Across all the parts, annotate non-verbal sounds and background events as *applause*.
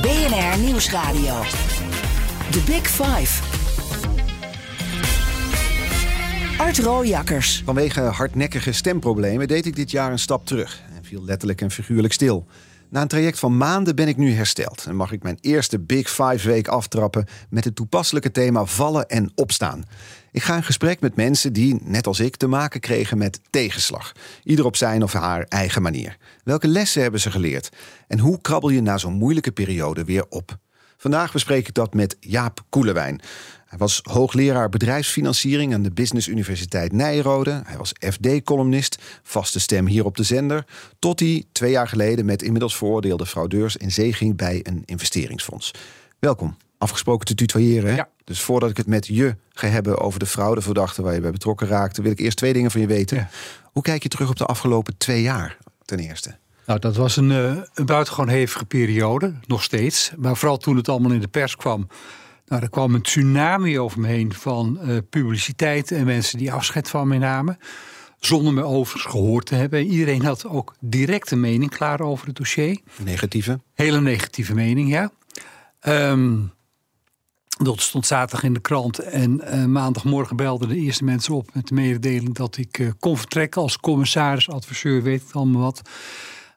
BNR Nieuwsradio. The Big Five. Art Rooijakkers. Vanwege hardnekkige stemproblemen deed ik dit jaar een stap terug en viel letterlijk en figuurlijk stil. Na een traject van maanden ben ik nu hersteld en mag ik mijn eerste Big Five week aftrappen met het toepasselijke thema vallen en opstaan. Ik ga in gesprek met mensen die, net als ik, te maken kregen met tegenslag. Ieder op zijn of haar eigen manier. Welke lessen hebben ze geleerd? En hoe krabbel je na zo'n moeilijke periode weer op? Vandaag bespreek ik dat met Jaap Koelewijn. Hij was hoogleraar bedrijfsfinanciering aan de Business Universiteit Nijrode. Hij was FD-columnist, vaste stem hier op de zender. Tot hij twee jaar geleden met inmiddels veroordeelde fraudeurs in zee ging bij een investeringsfonds. Welkom. Afgesproken te tutoyeren. Ja. Dus voordat ik het met je ga hebben over de fraudeverdachte waar je bij betrokken raakte, wil ik eerst twee dingen van je weten. Ja. Hoe kijk je terug op de afgelopen twee jaar ten eerste? Nou, dat was een, eh, een buitengewoon hevige periode, nog steeds. Maar vooral toen het allemaal in de pers kwam. Nou, er kwam een tsunami over me heen van eh, publiciteit en mensen die afscheid van me namen. Zonder me overigens gehoord te hebben. Iedereen had ook direct een mening klaar over het dossier. Negatieve? Hele negatieve mening, ja. Ehm, dat stond zaterdag in de krant. En eh, maandagmorgen belden de eerste mensen op met de mededeling dat ik eh, kon vertrekken als commissaris, adviseur, weet ik allemaal wat.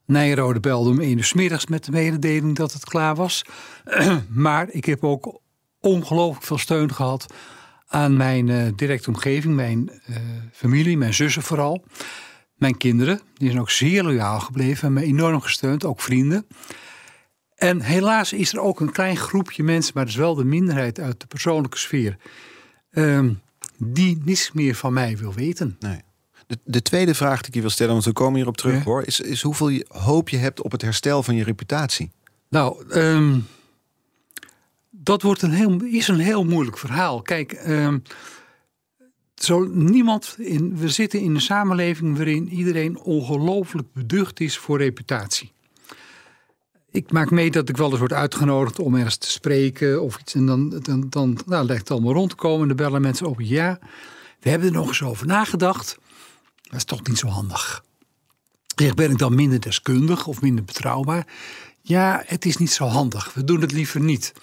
Nijrode belde om 1 uur middags met de mededeling dat het klaar was. *clears throat* maar ik heb ook ongelooflijk veel steun gehad aan mijn eh, directe omgeving, mijn familie, mijn zussen vooral. Mijn kinderen, die zijn ook zeer loyaal gebleven en me enorm gesteund, ook vrienden. En helaas is er ook een klein groepje mensen, maar dat is wel de minderheid uit de persoonlijke sfeer, ehm, die niets meer van mij wil weten. Nee. De, de tweede vraag die ik je wil stellen, want we komen hierop terug Ja. hoor, is, is hoeveel je- hoop je hebt op het herstel van je reputatie? Nou, ehm, dat wordt een heel, is een heel moeilijk verhaal. Kijk, ehm, zo niemand in, we zitten in een samenleving waarin iedereen ongelooflijk beducht is voor reputatie. Ik maak mee dat ik wel eens word uitgenodigd om ergens te spreken of iets. En dan, dan, dan nou, lijkt het allemaal rond te komen. En dan bellen mensen op. Ja, we hebben er nog eens over nagedacht. Dat is toch niet zo handig. Zeg, ben ik dan minder deskundig of minder betrouwbaar? Ja, het is niet zo handig. We doen het liever niet.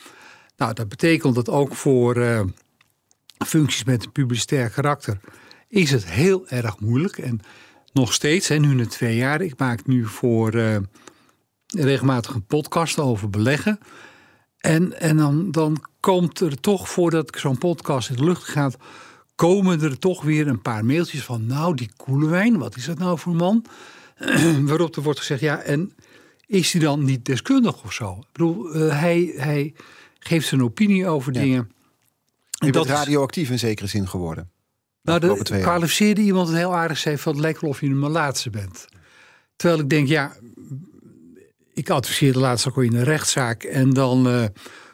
Nou, dat betekent dat ook voor eh, functies met een publicitair karakter is het heel erg moeilijk. En nog steeds, hè, nu in de twee jaar, ik maak nu voor eh, regelmatig een podcast over beleggen. En, en dan, dan komt er toch, voordat ik zo'n podcast in de lucht gaat, komen er toch weer een paar mailtjes van, nou, die Koelewijn, wat is dat nou voor man? *clears throat* Waarop er wordt gezegd, ja, en is hij dan niet deskundig of zo? Ik bedoel, eh, hij, hij geeft zijn opinie over Ja. dingen. Je bent dat is- radioactief in zekere zin geworden. nou, de kwalificeerde iemand het heel aardig zei van het lijkt wel of je een malaatse bent. Terwijl ik denk, ja, ik adviseerde laatst ook al in een rechtszaak en dan eh,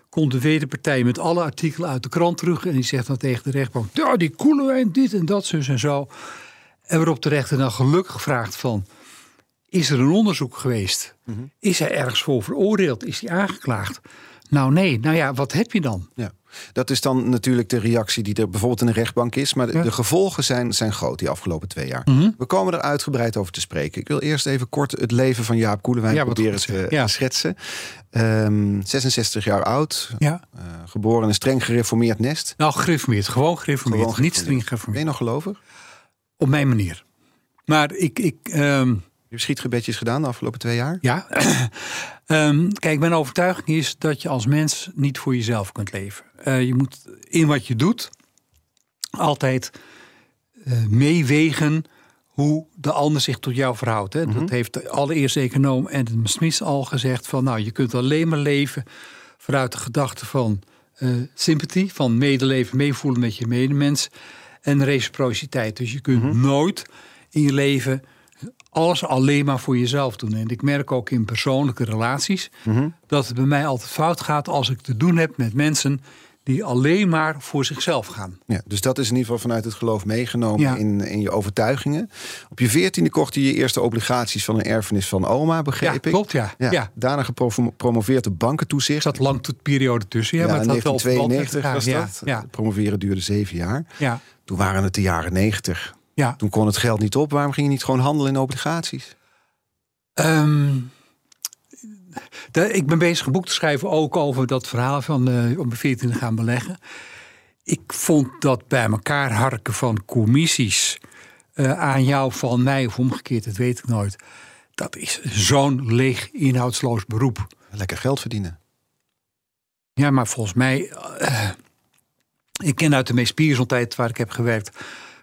komt de wederpartij met alle artikelen uit de krant terug en die zegt dan tegen de rechtbank, ja, die koelen dit en dat, zus en zo. En waarop de rechter dan gelukkig vraagt van, is er een onderzoek geweest? Mhm. Is hij ergens voor veroordeeld? Is hij aangeklaagd? Nou nee, nou ja, wat heb je dan? Ja. Dat is dan natuurlijk de reactie die er bijvoorbeeld in de rechtbank is. Maar de, Ja. de gevolgen zijn, zijn groot die afgelopen twee jaar. Mhm. We komen er uitgebreid over te spreken. Ik wil eerst even kort het leven van Jaap Koelewijn Ja, proberen goed te zeg. Ja. te schetsen. Ehm, 66 jaar oud, Ja. eh, geboren in een streng gereformeerd nest. Nou, gereformeerd, gewoon gereformeerd, Gewoon niet streng gereformeerd. Ben je nog gelovig? Op mijn manier. Maar ik, ik ehm, Je hebt schietgebedjes gedaan de afgelopen twee jaar? ja. *clears throat* Ehm, kijk, mijn overtuiging is dat je als mens niet voor jezelf kunt leven. Eh, je moet in wat je doet altijd eh, meewegen hoe de ander zich tot jou verhoudt. Hè. Dat heeft de allereerste econoom Adam Smith al gezegd. Van, nou, je kunt alleen maar leven vanuit de gedachte van eh sympathie, van medeleven, meevoelen met je medemens en reciprociteit. Dus je kunt nooit in je leven alles alleen maar voor jezelf doen. En ik merk ook in persoonlijke relaties Mhm. dat het bij mij altijd fout gaat als ik te doen heb met mensen die alleen maar voor zichzelf gaan. Ja, dus dat is in ieder geval vanuit het geloof meegenomen Ja. in, in je overtuigingen. Op je veertiende kocht je je eerste obligaties van een erfenis van oma, begreep Ja, ik. klopt, ja. ja. Daarna gepromoveerd op bankentoezicht. Er zat lang tot periode tussen. Ja, Ja, maar het had wel 1992 was dat. elkaar. Promoveren duurde zeven jaar. Ja, ja, Toen waren het de jaren 90. ja. Toen kon het geld niet op. Waarom ging je niet gewoon handelen in obligaties? Ehm, de- ik ben bezig een boek te schrijven ook over dat verhaal van eh om de 14 te gaan beleggen. Ik vond dat bij elkaar harken van commissies eh, aan jou van mij of omgekeerd, dat weet ik nooit. Dat is zo'n leeg, inhoudsloos beroep. Lekker geld verdienen. Ja, maar volgens mij, eh, ik ken uit de meest tijd waar ik heb gewerkt,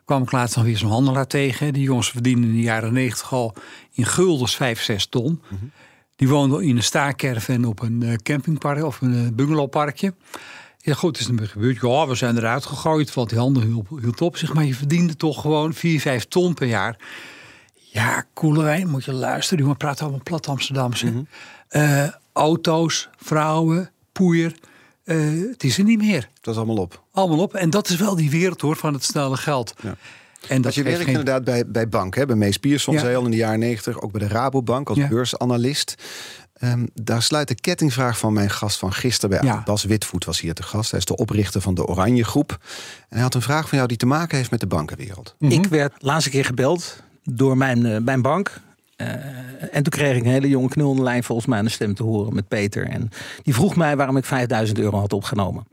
kwam ik laatst nog weer zo'n handelaar tegen. Die jongens verdienen in de jaren 90 al in guldens 5, 6 ton. Die woonden in een staakerven op een eh, campingpark of een eh, bungalowparkje. Ja, goed, is er gebeurd. Ja, we zijn eruit gegooid, want die handel hield, hield op. Zeg maar, je verdiende toch gewoon 4, 5 ton per jaar. Ja, Koelewijn, moet je luisteren. Die jongen praat allemaal plat Amsterdamse. Eh, auto's, vrouwen, poeier. het is er niet meer. Dat is allemaal op. Allemaal op. En dat is wel die wereld hoor, van het snelle geld. Ja. En dat je werkt geen- inderdaad bij, bij bank, hè? bij Mees Pierson, Ja. zei al in de jaren 90, ook bij de Rabobank als Ja. beursanalist. Ehm, daar sluit de kettingvraag van mijn gast van gisteren bij Ja. aan. Bas Witvoet was hier te gast. Hij is de oprichter van de Oranje Groep. En hij had een vraag van jou die te maken heeft met de bankenwereld. Mhm. Ik werd laatste keer gebeld door mijn, eh, mijn bank. Eh, en toen kreeg ik een hele jonge knul aan de lijn volgens mij een stem te horen met Peter. En die vroeg mij waarom ik 5000 euro had opgenomen.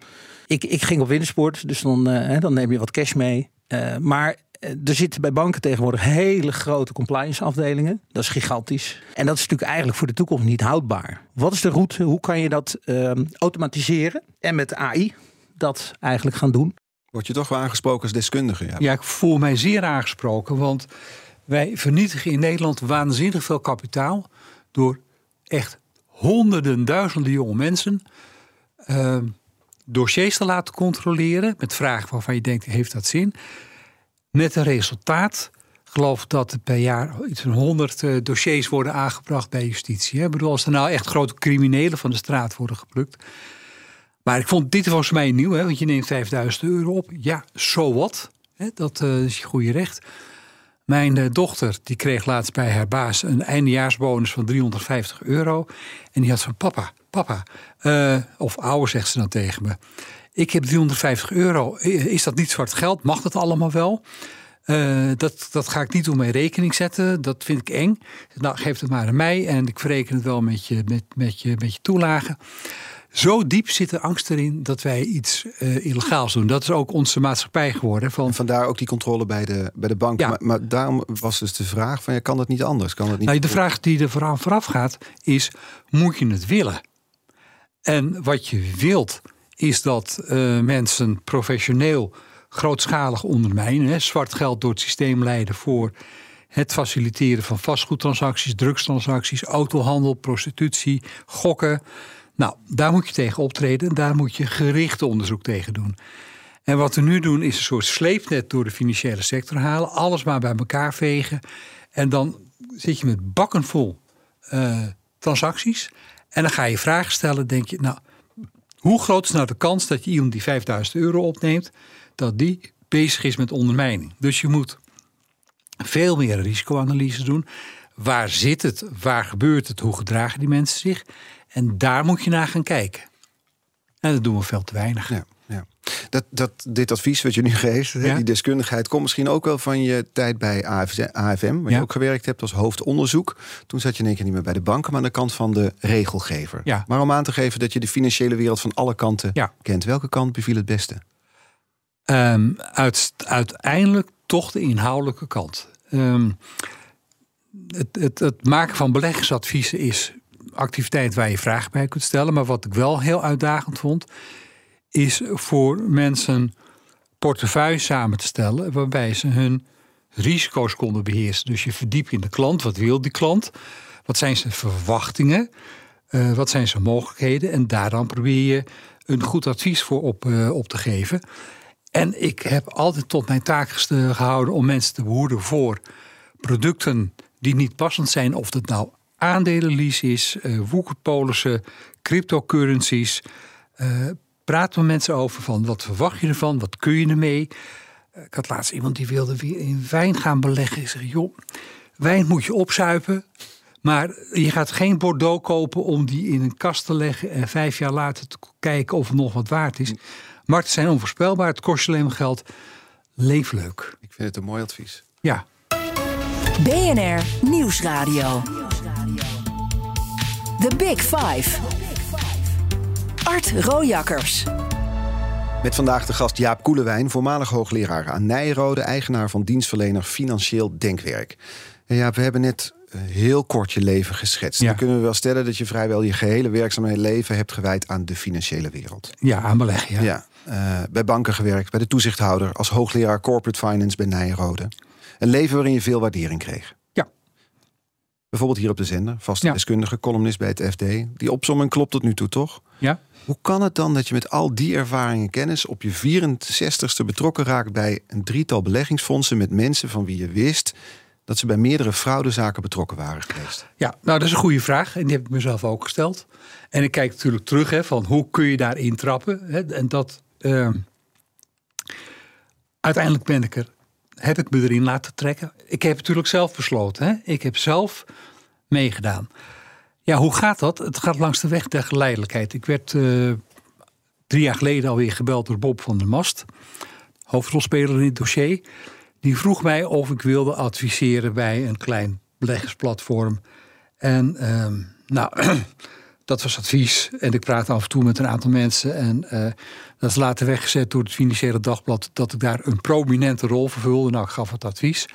Ik, ik ging op wintersport, dus dan, eh, hè, dan neem je wat cash mee. Eh, maar er zitten bij banken tegenwoordig hele grote compliance afdelingen. Dat is gigantisch. En dat is natuurlijk eigenlijk voor de toekomst niet houdbaar. Wat is de route? Hoe kan je dat eh, automatiseren? En met AI dat eigenlijk gaan doen? Word je toch wel aangesproken als deskundige? Ja. Ja, ik voel mij zeer aangesproken. Want wij vernietigen in Nederland waanzinnig veel kapitaal. Door echt honderden, duizenden jonge mensen. eh, dossiers te laten controleren. Met vragen waarvan je denkt: heeft dat zin? Met een resultaat. Geloof dat er per jaar iets van 100 eh, dossiers worden aangebracht bij justitie. hè. Ik bedoel, als er nou echt grote criminelen van de straat worden geplukt. Maar ik vond dit was mij nieuw, hè, want je neemt 5000 euro op. Ja, so what? Hè, dat eh, is je goede recht. Mijn eh, dochter die kreeg laatst bij haar baas een eindejaarsbonus van 350 euro. En die had van papa, papa, of ouder zegt ze dan tegen me. Ik heb 350 euro. Is dat niet zwart geld? Mag dat allemaal wel? Eh, dat, dat ga ik niet op mijn rekening zetten. Dat vind ik eng. Nou, geef het maar aan mij en ik verreken het wel met je, met, met je, met je toelagen. Zo diep zit de angst erin dat wij iets eh, illegaals doen. Dat is ook onze maatschappij geworden. Van, En vandaar ook die controle bij de, bij de bank. Ja. Maar, maar daarom was dus de vraag: van, ja, kan dat niet anders? Kan dat niet nou, de vraag die er vooraan vooraf gaat is: moet je het willen? En wat je wilt is dat eh, mensen professioneel grootschalig ondermijnen. Hè, zwart geld door het systeem leiden voor het faciliteren van vastgoedtransacties, drugstransacties, autohandel, prostitutie, gokken. Nou, daar moet je tegen optreden en daar moet je gericht onderzoek tegen doen. En wat we nu doen is een soort sleepnet door de financiële sector halen, alles maar bij elkaar vegen. En dan zit je met bakken vol eh, transacties. En dan ga je vragen stellen, denk je, nou, hoe groot is nou de kans dat je iemand die 5000 euro opneemt, dat die bezig is met ondermijning? Dus je moet veel meer risicoanalyse doen. Waar zit het? Waar gebeurt het? Hoe gedragen die mensen zich? En daar moet je naar gaan kijken. En dat doen we veel te weinig. Ja. Dat, dat, dit advies wat je nu geeft, Ja. die deskundigheid, komt misschien ook wel van je tijd bij AFZ AFM, waar Ja. je ook gewerkt hebt als hoofdonderzoek. Toen zat je in één keer niet meer bij de banken, maar aan de kant van de regelgever. Ja. Maar om aan te geven dat je de financiële wereld van alle kanten kent. Welke kant beviel het beste? Ehm, uit, uiteindelijk toch de inhoudelijke kant. Ehm, het, het, het maken van beleggingsadviezen is activiteit waar je vragen bij kunt stellen. Maar wat ik wel heel uitdagend vond, is voor mensen portefeuille samen te stellen waarbij ze hun risico's konden beheersen. Dus je verdiept in de klant. Wat wil die klant? Wat zijn zijn verwachtingen? Eh, wat zijn zijn mogelijkheden? En daar dan probeer je een goed advies voor op, eh, op te geven. En ik heb altijd tot mijn taak gehouden om mensen te behoeden voor producten die niet passend zijn. Of het nou aandelenlease is, uh, woekerpolissen, cryptocurrencies. Praat met mensen over van wat verwacht je ervan, wat kun je ermee. Uh, ik had laatst iemand die wilde weer in wijn gaan beleggen. Ik zeg, joh, wijn moet je opzuipen. Maar je gaat geen Bordeaux kopen om die in een kast te leggen en vijf jaar later te kijken of het nog wat waard is. Markten zijn onvoorspelbaar, het kost je alleen maar geld. Leef leuk. Ik vind het een mooi advies. Ja. BNR Nieuwsradio. The Big Five. Art Rojakkers. Met vandaag de gast Jaap Koelewijn, voormalig hoogleraar aan Nijrode, eigenaar van dienstverlener Financieel Denkwerk. En Jaap, we hebben net eh, heel kort je leven geschetst. Ja. Dan kunnen we wel stellen dat je vrijwel je gehele werkzame leven hebt gewijd aan de financiële wereld. Ja, aan beleggen. Ja. Ja, uh, bij banken gewerkt, bij de toezichthouder, als hoogleraar corporate finance bij Nijrode. Een leven waarin je veel waardering kreeg. Ja. Bijvoorbeeld hier op de zender, vaste Ja. deskundige, columnist bij het FD. Die opzomming klopt tot nu toe, toch? ja. Hoe kan het dan dat je met al die ervaring en kennis op je 64ste betrokken raakt bij een drietal beleggingsfondsen met mensen van wie je wist dat ze bij meerdere fraudezaken betrokken waren geweest? Ja, nou dat is een goede vraag en die heb ik mezelf ook gesteld. En ik kijk natuurlijk terug hè, van hoe kun je daarin trappen. Hè, en dat ehm, uiteindelijk ben ik er, heb ik me erin laten trekken. Ik heb natuurlijk zelf besloten. Hè. Ik heb zelf meegedaan. Ja, hoe gaat dat? Het gaat langs de weg der geleidelijkheid. Ik werd eh, drie jaar geleden alweer gebeld door Bob van der Mast, hoofdrolspeler in het dossier. Die vroeg mij of ik wilde adviseren bij een klein beleggersplatform. En ehm, nou, *clears throat* dat was advies. En ik praatte af en toe met een aantal mensen. En eh, dat is later weggezet door het Financiële Dagblad... dat ik daar een prominente rol vervulde. Nou, ik gaf het advies.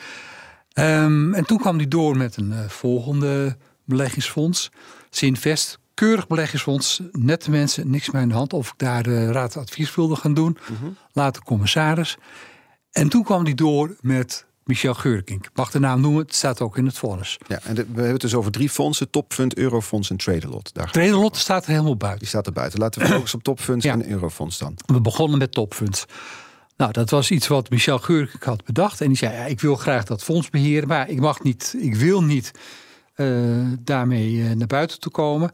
Ehm, en toen kwam hij door met een eh, volgende beleggingsfonds. Sinvest, keurig beleggingsfonds. Nette mensen, niks meer in de hand. Of ik daar de raad advies wilde gaan doen. Later commissaris. En toen kwam hij door met Michel Geurkink. Ik mag de naam noemen, het staat ook in het vonnis. Ja, en de- we hebben het dus over drie fondsen: Topfund, Eurofonds en Tradelot. Daar, staat er helemaal buiten. die staat er buiten. Laten we focussen op Topfunds Ja. en Eurofonds dan. We begonnen met topfunds. Nou, dat was iets wat Michel Geurkink had bedacht. En die zei, ja, ik wil graag dat fonds beheren. Maar ik mag niet, ik wil niet eh, daarmee eh, naar buiten te komen.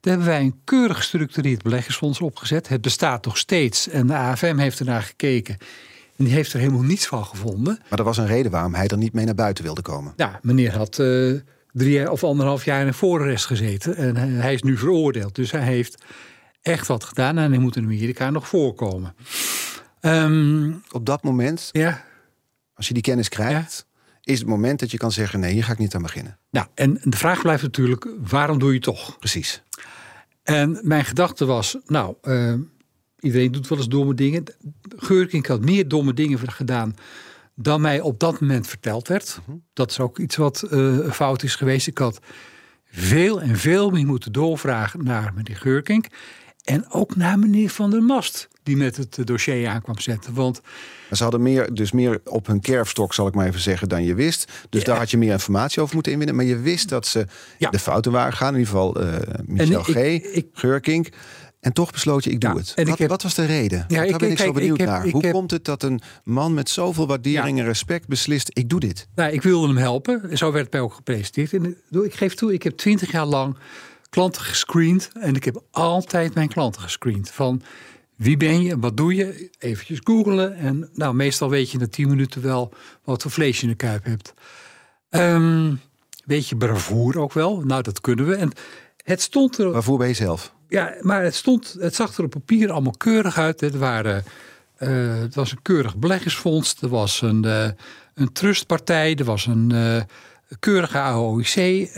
Daar hebben wij een keurig gestructureerd beleggingsfonds opgezet. Het bestaat nog steeds. En de AFM heeft ernaar gekeken. En die heeft er helemaal niets van gevonden. Maar er was een reden waarom hij er niet mee naar buiten wilde komen. Ja, meneer had eh, drie of anderhalf jaar in een voorarrest gezeten. En hij- hij is nu veroordeeld. Dus hij heeft echt wat gedaan. En hij moet in Amerika nog voorkomen. Ehm, Op dat moment, ja, als je die kennis krijgt, is het moment dat je kan zeggen: nee, hier ga ik niet aan beginnen. nou, en de vraag blijft natuurlijk, waarom doe je het toch? Precies. En mijn gedachte was, nou, eh, iedereen doet wel eens domme dingen. Geurkink had meer domme dingen gedaan dan mij op dat moment verteld werd. Dat is ook iets wat eh, fout is geweest. Ik had veel en veel meer moeten doorvragen naar meneer Geurkink. En ook naar meneer Van der Mast, die met het eh, dossier aan kwam zetten. Want Maar ze hadden meer, dus meer op hun kerfstok, zal ik maar even zeggen, dan je wist. Dus daar had je meer informatie over moeten inwinnen. Maar je wist dat ze Ja. de fouten waren gegaan. In ieder geval eh Michel G., ik- Geurkink. En toch besloot je, ik doe Ja, het. en Wat, heb- wat was de reden? Ja, Want ik- daar ben ik, kijk, zo ik benieuwd heb- naar. ik Hoe heb- komt het dat een man met zoveel waardering en respect beslist, ik doe dit? Nou, ik wilde hem helpen. Zo werd het mij ook gepresenteerd. En ik geef toe, ik heb twintig jaar lang klanten gescreend. En ik heb altijd mijn klanten gescreend. Van wie ben je, wat doe je? Eventjes googelen. En nou, meestal weet je na tien minuten wel wat voor vlees je in de kuip hebt. Ehm weet je bravoer ook wel? Nou, dat kunnen we. En het stond er Waarvoor ben je zelf? ja, maar het, stond, het zag er op papier allemaal keurig uit. Het, waren, eh, het was een keurig beleggingsfonds. Er was een, eh, een trustpartij. Er was een eh, keurige AOIC.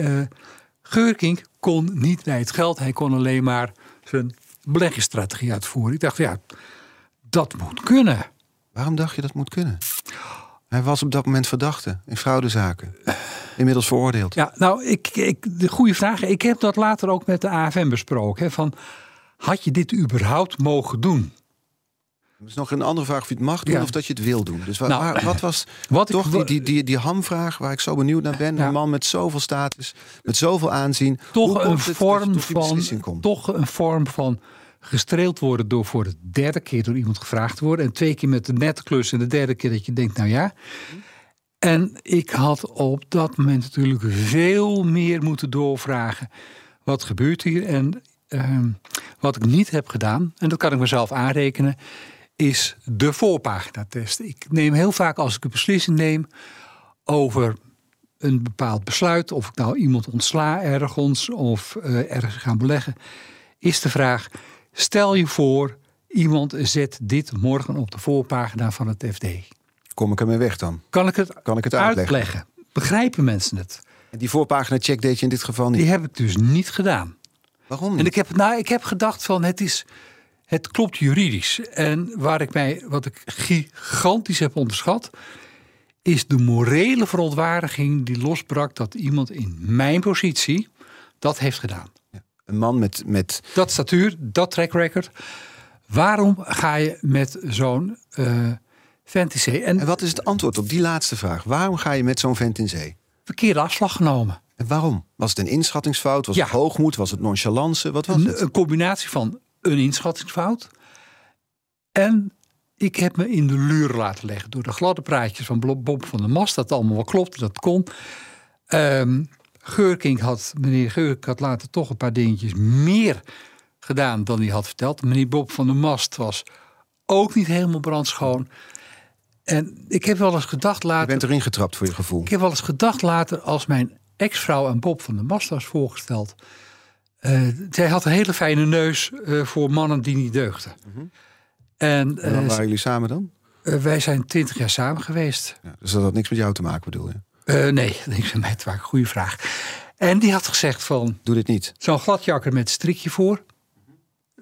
Geurkink kon niet bij het geld. Hij kon alleen maar zijn beleggingsstrategie uitvoeren. Ik dacht, ja, dat moet kunnen. Waarom dacht je dat moet kunnen? Hij was op dat moment verdachte in fraudezaken. Inmiddels veroordeeld. Ja, nou, ik, ik, de goede vraag. Ik heb dat later ook met de AFM besproken. Hè, van, had je dit überhaupt mogen doen? Het is nog een andere vraag of je het mag doen Ja. of dat je het wil doen. Dus wa- Nou, waar- wat was *clears throat* wat ik toch wa- die, die, die, die hamvraag waar ik zo benieuwd naar ben? Ja. Een man met zoveel status, met zoveel aanzien. Toch een, vorm van, komt? toch een vorm van gestreeld worden door voor de derde keer door iemand gevraagd te worden. En twee keer met de nette klus en de derde keer dat je denkt, nou ja. En ik had op dat moment natuurlijk veel meer moeten doorvragen. Wat gebeurt hier? En ehm, wat ik niet heb gedaan, en dat kan ik mezelf aanrekenen, is de voorpaginatest. Ik neem heel vaak als ik een beslissing neem over een bepaald besluit, of ik nou iemand ontsla ergens of eh, ergens gaan beleggen, is de vraag: stel je voor, iemand zet dit morgen op de voorpagina van het FD. Kom ik ermee weg dan? Kan ik het, Kan ik het uitleggen? Begrijpen mensen het? En die voorpagina check deed je in dit geval niet. Die heb ik dus niet gedaan. Waarom? En ik heb, nou, ik heb gedacht van het is, het klopt juridisch. En waar ik mij, wat ik gigantisch heb onderschat, is de morele verontwaardiging die losbrak dat iemand in mijn positie dat heeft gedaan. Een man met, met Dat statuur, dat track record. Waarom ga je met zo'n eh fantasy en En wat is het antwoord op die laatste vraag? Waarom ga je met zo'n vent in zee? verkeerde afslag genomen? En waarom? Was het een inschattingsfout? Was Ja. het hoogmoed? Was het nonchalance? Wat was Een, het? een combinatie van een inschattingsfout. En ik heb me in de luur laten leggen door de gladde praatjes van Bob van der Mast. Dat allemaal wel klopte, dat kon. Ehm Geurking had, meneer Geurking had later toch een paar dingetjes meer gedaan dan hij had verteld. Meneer Bob van der Mast was ook niet helemaal brandschoon. En ik heb wel eens gedacht Je later. bent erin getrapt voor je gevoel. Ik heb wel eens gedacht later, als mijn ex-vrouw aan Bob van der Mast was voorgesteld. Eh, zij had een hele fijne neus eh, voor mannen die niet deugden. En Mhm. En dan eh, waren jullie samen dan? wij zijn twintig jaar samen geweest. Ja, dus dat had niks met jou te maken, bedoel je? Nee, *laughs* niks met mij te maken. Goede vraag. En die had gezegd van, Doe dit niet. zo'n gladjakker met strikje voor.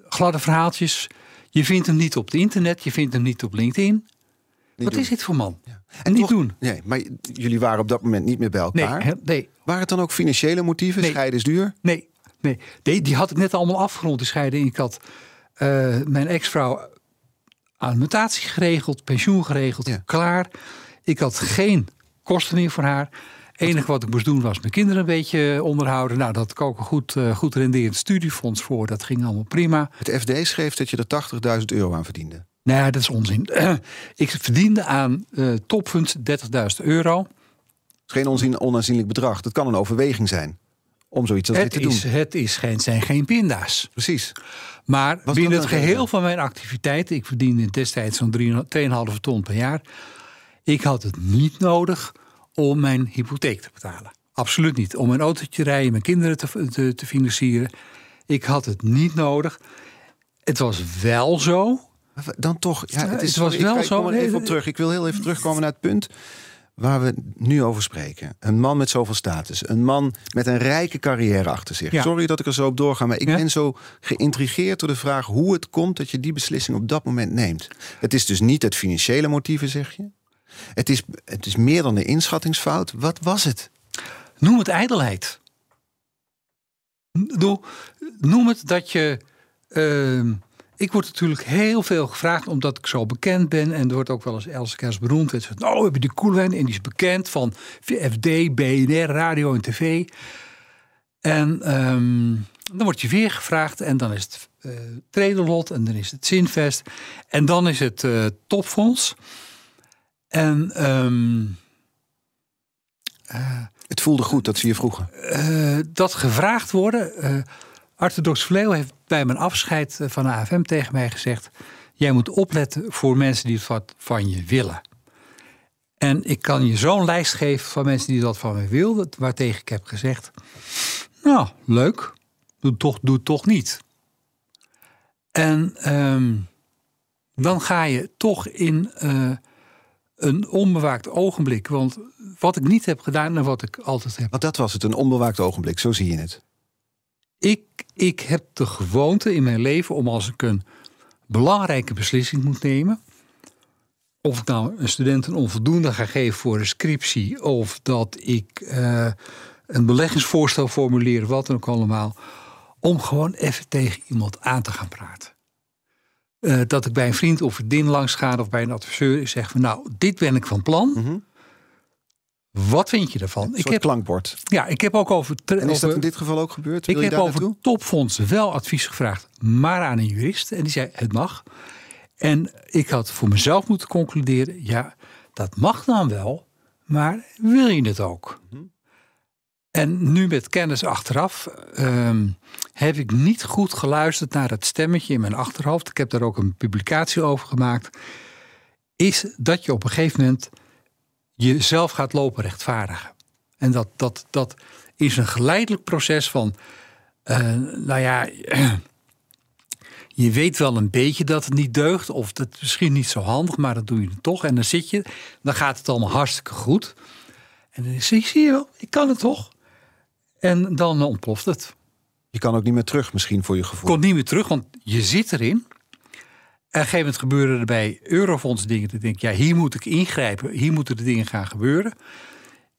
Gladde verhaaltjes. Je vindt hem niet op het internet, je vindt hem niet op LinkedIn. Niet Wat doen. is dit voor man? En En niet toch- doen. Nee, maar jullie waren op dat moment niet meer bij Nee, elkaar. hè, nee, Waren het dan ook financiële motieven? Nee. Scheiden is duur? Nee, nee. Die, die had ik net allemaal afgerond, de scheiding. Ik had eh, mijn ex-vrouw alimentatie geregeld, pensioen geregeld, Ja. klaar. Ik had geen kosten meer voor haar. Het enige wat ik moest doen was mijn kinderen een beetje onderhouden. Nou, dat had ik ook een goed, eh, goed renderend studiefonds voor. Dat ging allemaal prima. Het FD schreef dat je er 80.000 euro aan verdiende. Nee, dat is onzin. *clears throat* ik verdiende aan eh topfunds 30.000 euro. Geen onzin, onaanzienlijk bedrag. Dat kan een overweging zijn om zoiets als dit Het te is, doen. het is geen, zijn geen pinda's. Precies. Maar binnen het geheel van mijn activiteiten, ik verdiende destijds zo'n 3 2,5 ton per jaar. Ik had het niet nodig om mijn hypotheek te betalen. Absoluut niet. Om mijn autootje te rijden, mijn kinderen te, te, te financieren. Ik had het niet nodig. Het was wel zo. Dan toch, ja, het, is, het was ik- wel ik zo. kom er even op terug. Ik wil heel even terugkomen naar het punt waar we nu over spreken. Een man met zoveel status. Een man met een rijke carrière achter zich. Ja. Sorry dat ik er zo op doorga, maar ik Ja. ben zo geïntrigeerd door de vraag hoe het komt dat je die beslissing op dat moment neemt. Het is dus niet het financiële motieven, zeg je. Het is, het is meer dan de inschattingsfout. Wat was het? Noem het ijdelheid. Noem het dat je. ehm, ik word natuurlijk heel veel gevraagd omdat ik zo bekend ben. En er wordt ook wel eens Else Kers beroemd. En zegt, nou, we hebben die Koelwijn en die is bekend van FD, BNR, radio en tv. En ehm, dan word je weer gevraagd en dan is het eh Tredelot en dan is het Zinvest. En dan is het eh, Topfonds. En ehm, Het voelde goed dat ze je vroegen. eh, dat gevraagd worden. Arthur Dox Vleeuw heeft bij mijn afscheid eh, van de AFM tegen mij gezegd: Jij moet opletten voor mensen die wat van je willen. En ik kan je zo'n lijst geven van mensen die dat van me wilden, waartegen ik heb gezegd: Nou, leuk, doe toch, doe toch niet. En ehm, dan ga je toch in eh, een onbewaakt ogenblik. Want wat ik niet heb gedaan en wat ik altijd heb Want dat was het, een onbewaakt ogenblik. Zo zie je het. Ik, ik heb de gewoonte in mijn leven om als ik een belangrijke beslissing moet nemen. Of ik nou een student een onvoldoende ga geven voor een scriptie. Of dat ik eh, een beleggingsvoorstel formuleer, wat dan ook allemaal. Om gewoon even tegen iemand aan te gaan praten. Eh, dat ik bij een vriend of vriendin langs ga of bij een adviseur zeg van nou, dit ben ik van plan. Mhm. Wat vind je ervan? Een Ik heb, klankbord. ja, ik heb ook over. En is dat in dit geval ook gebeurd? ik Wil je heb over naartoe? topfondsen wel advies gevraagd, maar aan een jurist. En die zei, het mag. En ik had voor mezelf moeten concluderen, ja, dat mag dan wel. maar wil je het ook? En nu met kennis achteraf ehm, heb ik niet goed geluisterd naar het stemmetje in mijn achterhoofd. Ik heb daar ook een publicatie over gemaakt. Is dat je op een gegeven moment jezelf gaat lopen rechtvaardigen. En dat, dat, dat is een geleidelijk proces van, eh, nou ja, *clears throat* je weet wel een beetje dat het niet deugt, of dat is misschien niet zo handig, maar dat doe je toch. En dan zit je, dan gaat het allemaal hartstikke goed. En dan zie je, zie je wel, ik kan het toch. En dan ontploft het. Je kan ook niet meer terug misschien voor je gevoel. Komt niet meer terug, want je zit erin. Een gegeven gebeuren er bij Eurofonds dingen. Dat denk ik, ja, hier moet ik ingrijpen. Hier moeten de dingen gaan gebeuren.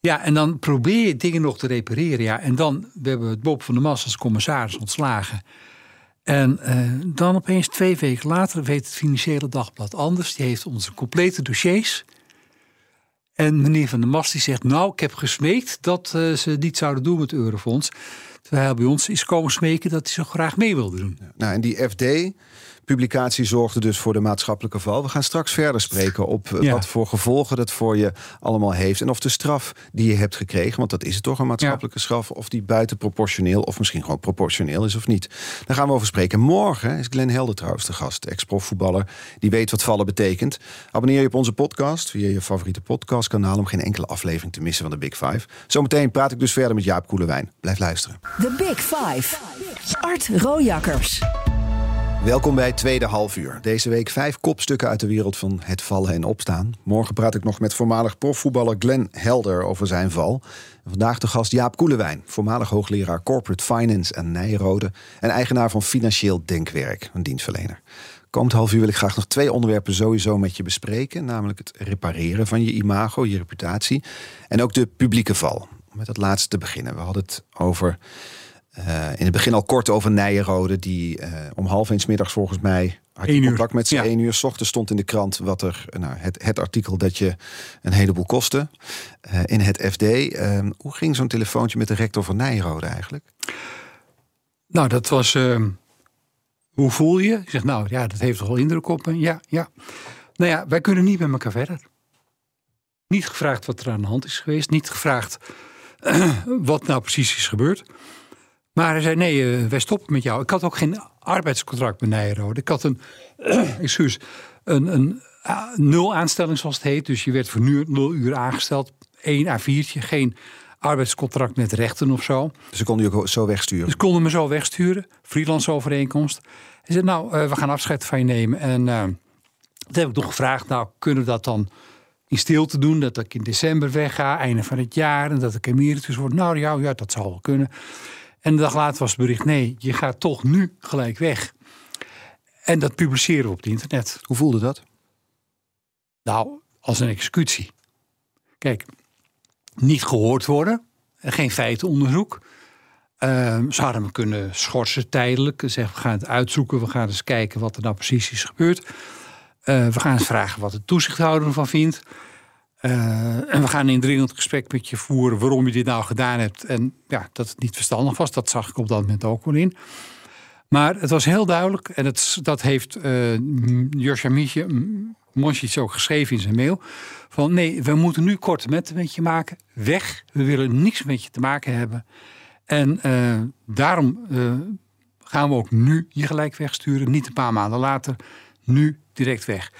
Ja, en dan probeer je dingen nog te repareren. Ja, en dan, we hebben het Bob van der Mas als commissaris ontslagen. En eh, dan opeens twee weken later weet het Financiële Dagblad anders. Die heeft onze complete dossiers. En meneer Van der Mas die zegt, nou, ik heb gesmeekt dat uh, ze niet zouden doen met Eurofonds. Terwijl hij bij ons is komen smeken dat hij zo graag mee wilde doen. Nou, en die FD, publicatie zorgde dus voor de maatschappelijke val. We gaan straks verder spreken op eh, Ja. wat voor gevolgen dat voor je allemaal heeft. En of de straf die je hebt gekregen, want dat is het toch een maatschappelijke straf, of die buitenproportioneel of misschien gewoon proportioneel is of niet. Daar gaan we over spreken. Morgen is Glenn Helder trouwens de gast, ex-profvoetballer. Die weet wat vallen betekent. Abonneer je op onze podcast via je favoriete podcastkanaal om geen enkele aflevering te missen van de Big Five. Zometeen praat ik dus verder met Jaap Koelewijn. Blijf luisteren. The Big Five. Art Rojakkers. Welkom bij tweede half uur. Deze week vijf kopstukken uit de wereld van het vallen en opstaan. Morgen praat ik nog met voormalig profvoetballer Glenn Helder over zijn val. Vandaag de gast Jaap Koelewijn, voormalig hoogleraar Corporate Finance en Nijrode... en eigenaar van Financieel Denkwerk, een dienstverlener. Komend half uur wil ik graag nog twee onderwerpen sowieso met je bespreken. Namelijk het repareren van je imago, je reputatie. En ook de publieke val. Om met dat laatste te beginnen. We hadden het over eh, in het begin al kort over Nijenrode, die eh, om half eens middags volgens mij had je contact met ze. Ja. één uur s ochtends stond in de krant wat er, nou, het, het artikel dat je een heleboel kostte eh, in het FD. Eh, hoe ging zo'n telefoontje met de rector van Nijenrode eigenlijk? Nou, dat was. ehm, hoe voel je? Ik zeg, nou ja, dat heeft toch wel indruk op me. Ja, ja. Nou ja, wij kunnen niet met elkaar verder. Niet gevraagd wat er aan de hand is geweest. Niet gevraagd *clears throat* wat nou precies is gebeurd. Maar hij zei, nee, eh, wij stoppen met jou. Ik had ook geen arbeidscontract met Nijrode. Ik had een, *clears throat* excuus, een, een nul aanstelling zoals het heet. Dus je werd voor nu nul uur aangesteld. Eén A4'tje, geen arbeidscontract met rechten of zo. Dus ze konden je ook zo wegsturen. Dus konden me zo wegsturen, freelance overeenkomst. Hij zei, nou, eh, we gaan afscheid van je nemen. En eh toen heb ik nog gevraagd, nou, kunnen we dat dan in stilte doen? Dat ik in december wegga, einde van het jaar. En dat ik emeritus word. Nou ja, ja, dat zou wel kunnen. En een dag later was het bericht, nee, je gaat toch nu gelijk weg. En dat publiceren we op het internet. Hoe voelde dat? Nou, als een executie. Kijk, niet gehoord worden, en geen feitenonderzoek. Ehm ze hadden me kunnen schorsen tijdelijk. Zeggen, we gaan het uitzoeken, we gaan eens kijken wat er nou precies is gebeurd. Eh, we gaan eens vragen wat de toezichthouder ervan vindt. Eh, en we gaan een indringend gesprek met je voeren waarom je dit nou gedaan hebt. En ja, dat het niet verstandig was, dat zag ik op dat moment ook wel in. Maar het was heel duidelijk, en het, dat heeft uh, Josja Mietje ook geschreven in zijn mail. Van nee, we moeten nu metten met je maken. Weg, we willen niks met je te maken hebben. En uh, daarom gaan we ook nu je gelijk wegsturen. Niet een paar maanden later, nu direct weg.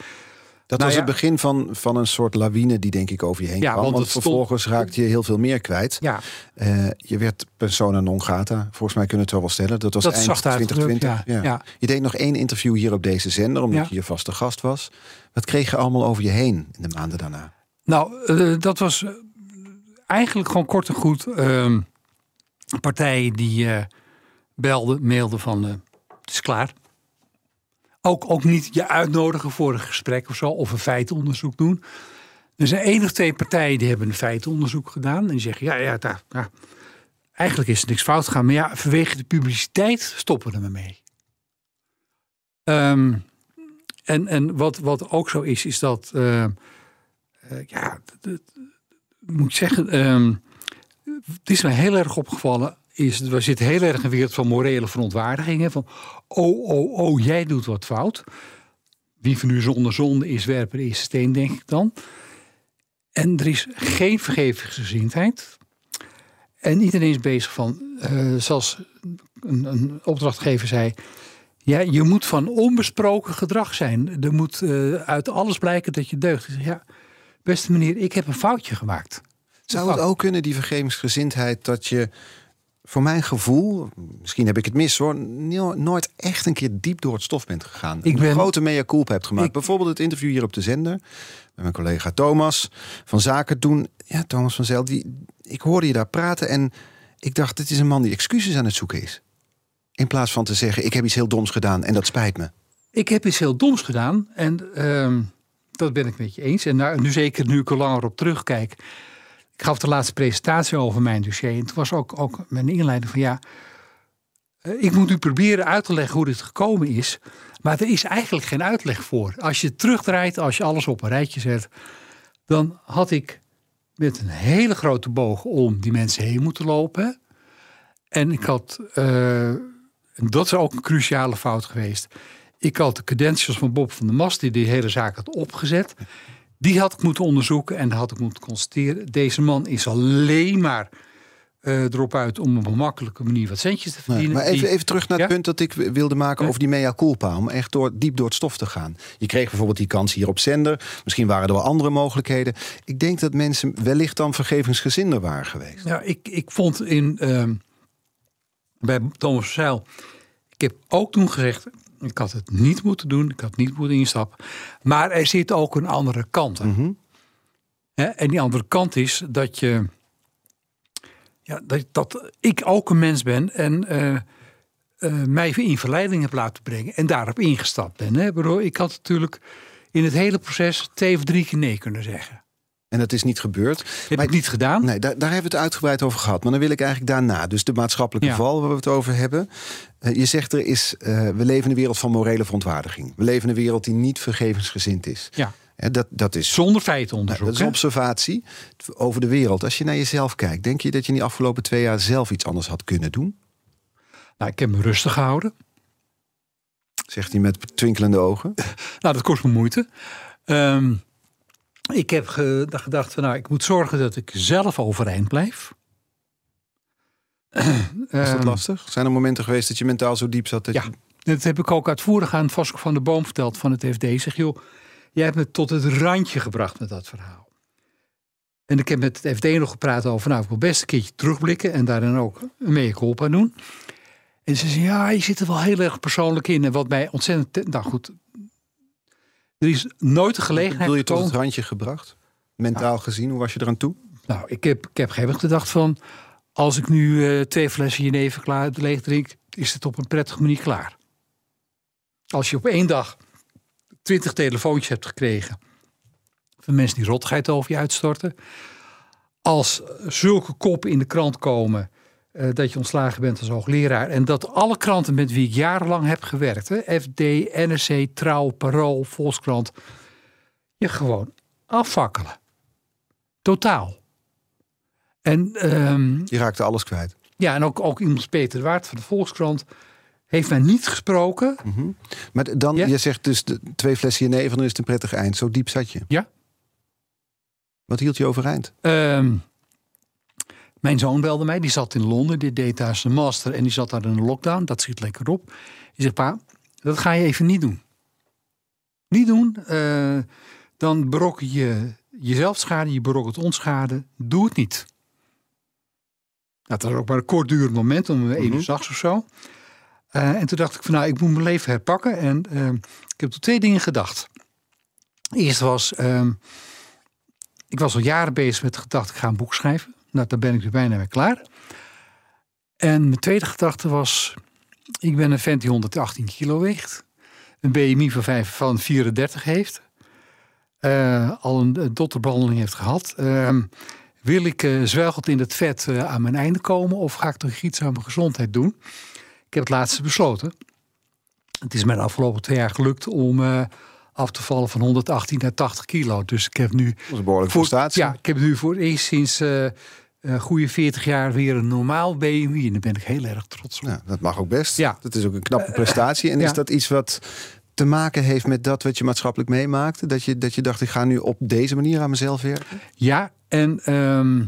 Dat Nou was ja. het begin van, van een soort lawine die denk ik over je heen Ja, kwam. want Want, het stond- vervolgens raakte je heel veel meer kwijt. Ja, Eh, je werd persona non grata. Volgens mij kunnen we het wel wel stellen. Dat was dat eind zacht uitgedrukt. 2020. Ja, ja. Je deed nog één interview hier op deze zender, omdat je je vaste gast was. Wat kreeg je allemaal over je heen in de maanden daarna? Nou, eh, dat was eh, eigenlijk gewoon kort en goed. ehm partijen die belden, mailden van het is klaar. Ook, ook niet je uitnodigen voor een gesprek of zo, of een feitenonderzoek doen. Er zijn één of twee partijen die hebben een feitenonderzoek gedaan. En die zeggen, ja, ja, daar, eigenlijk is er niks fout gegaan. Maar ja, vanwege de publiciteit stoppen we ermee. Ehm en en wat, wat ook zo is, is dat... eh, eh, ja, moet zeggen, ehm, het is mij heel erg opgevallen. Is, we zitten heel erg een wereld van morele verontwaardigingen. Van, oh, oh, oh, jij doet wat fout. Wie van u zonder zonde is, werpen eerste steen, denk ik dan. En er is geen vergevingsgezindheid. En iedereen is bezig van, eh, zoals een, een opdrachtgever zei. Ja, je moet van onbesproken gedrag zijn. Er moet eh, uit alles blijken dat je deugt. Ja, beste meneer, ik heb een foutje gemaakt. Zou het ook kunnen, die vergevingsgezindheid, dat je voor mijn gevoel, misschien heb ik het mis hoor, no- nooit echt een keer diep door het stof bent gegaan. Ik een ben- grote mea culpa hebt gemaakt. Ik- Bijvoorbeeld het interview hier op de zender met mijn collega Thomas van Zaken doen. Ja, Thomas van Zel, die, ik hoorde je daar praten en ik dacht, dit is een man die excuses aan het zoeken is. In plaats van te zeggen, ik heb iets heel doms gedaan en dat spijt me. Ik heb iets heel doms gedaan en ehm, dat ben ik met je eens. En nou, nu zeker nu ik er langer op terugkijk. Ik gaf de laatste presentatie over mijn dossier. En toen was ook, ook mijn inleiding van ja, eh, ik moet u proberen uit te leggen hoe dit gekomen is. Maar er is eigenlijk geen uitleg voor. Als je terugdraait, als je alles op een rijtje zet, dan had ik met een hele grote boog om die mensen heen moeten lopen. En ik had, eh, en dat is ook een cruciale fout geweest. Ik had de credentials van Bob van der Mast, die die hele zaak had opgezet. Die had ik moeten onderzoeken en had ik moeten constateren. Deze man is alleen maar eh, erop uit om op een makkelijke manier wat centjes te Nee, verdienen. maar even, Die- even terug naar het Ja? punt dat ik wilde maken Ja. over die mea culpa. Om echt door, diep door het stof te gaan. Je kreeg bijvoorbeeld die kans hier op zender. Misschien waren er wel andere mogelijkheden. Ik denk dat mensen wellicht dan vergevingsgezinder waren geweest. Ja, ik, ik vond in, ehm, bij Thomas Zeil, ik heb ook toen gezegd, ik had het niet moeten doen, ik had niet moeten instappen. Maar er zit ook een andere kant aan. Mhm. En die andere kant is dat je, ja, dat, dat ik ook een mens ben en eh, eh, mij in verleiding heb laten brengen en daarop ingestapt ben. Hè. Ik had natuurlijk in het hele proces twee of drie keer nee kunnen zeggen. En dat is niet gebeurd. Heb Maar- ik niet gedaan. Nee, daar, daar hebben we het uitgebreid over gehad. Maar dan wil ik eigenlijk daarna. Dus de maatschappelijke Ja. val waar we het over hebben. Eh, je zegt er is, eh, we leven in een wereld van morele verontwaardiging. We leven in een wereld die niet vergevensgezind is. Ja. Dat, dat is Zonder Nou, feitenonderzoek. dat is observatie over de wereld. Als je naar jezelf kijkt, denk je dat je in die afgelopen twee jaar zelf iets anders had kunnen doen? Nou, ik heb me rustig gehouden. Zegt hij met twinkelende ogen. *laughs* Nou, dat kost me moeite. Ehm, ik heb ge- gedacht van, nou, ik moet zorgen dat ik zelf overeind blijf. Is dat Ehm, lastig? Zijn er momenten geweest dat je mentaal zo diep zat? Dat Ja. je- Dat heb ik ook uitvoerig aan Vasco van der Boom verteld van het FD. Ik zeg, joh, jij hebt me tot het randje gebracht met dat verhaal. En ik heb met het FD nog gepraat over, nou, ik wil best een keertje terugblikken en daarin ook een mea culpa doen. En ze zei, ja, je zit er wel heel erg persoonlijk in. En wat mij ontzettend, te- nou goed, er is nooit de gelegenheid Wil je tot het randje gebracht? Mentaal gezien, hoe was je eraan toe? Nou, ik heb, ik heb geen gedacht van... als ik nu eh, twee flessen jenever klaar leeg drink... is het op een prettige manier klaar. Als je op één dag twintig telefoontjes hebt gekregen... van mensen die rottigheid over je uitstorten... als zulke koppen in de krant komen... eh, dat je ontslagen bent als hoogleraar... en dat alle kranten met wie ik jarenlang heb gewerkt... Hè, FD, NRC, Trouw, Parool, Volkskrant... je gewoon afvakkelen. Totaal. En, ehm, Je raakte alles kwijt. ja, en ook, ook iemand Peter Waard van de Volkskrant heeft mij niet gesproken. Maar dan, Ja? je zegt dus de, twee flessen jenever, dan is het een prettig eind. Zo diep zat je. Ja. Wat hield je overeind? Ehm, mijn zoon belde mij, die zat in Londen, die deed daar zijn master en die zat daar in een lockdown. Dat schiet lekker op. Die zegt, pa, dat ga je even niet doen. Niet doen, eh, dan berokkel je jezelf schade, je berokkelt ons schade. Doe het niet. Nou, dat was ook maar een kortdurend moment, om één uur s'nachts of zo. Eh, en toen dacht ik van, nou, ik moet mijn leven herpakken. En eh, ik heb toen twee dingen gedacht. Eerst was, ehm, ik was al jaren bezig met de gedachte, ik ga een boek schrijven. Nou, daar ben ik nu bijna mee klaar. En mijn tweede gedachte was, ik ben een vent die 118 kilo weegt. Een BMI van, 5, van 34 heeft. eh, al een, dotterbehandeling heeft gehad. Ehm, wil ik uh, zwelgend in het vet eh, aan mijn einde komen of ga ik toch iets aan mijn gezondheid doen? Ik heb het laatste besloten. Het is mij de afgelopen twee jaar gelukt om af te vallen van 118 naar 80 kilo. Dus ik heb nu Dat is een behoorlijke voor, prestatie. ja, ik heb nu voor het eerst sinds eh goede 40 jaar weer een normaal BMI. En daar ben ik heel erg trots op. Ja, dat mag ook best. Ja. Dat is ook een knappe prestatie. En ja. is dat iets wat te maken heeft met dat wat je maatschappelijk meemaakte? Dat je, dat je dacht, ik ga nu op deze manier aan mezelf werken? Ja, en ehm,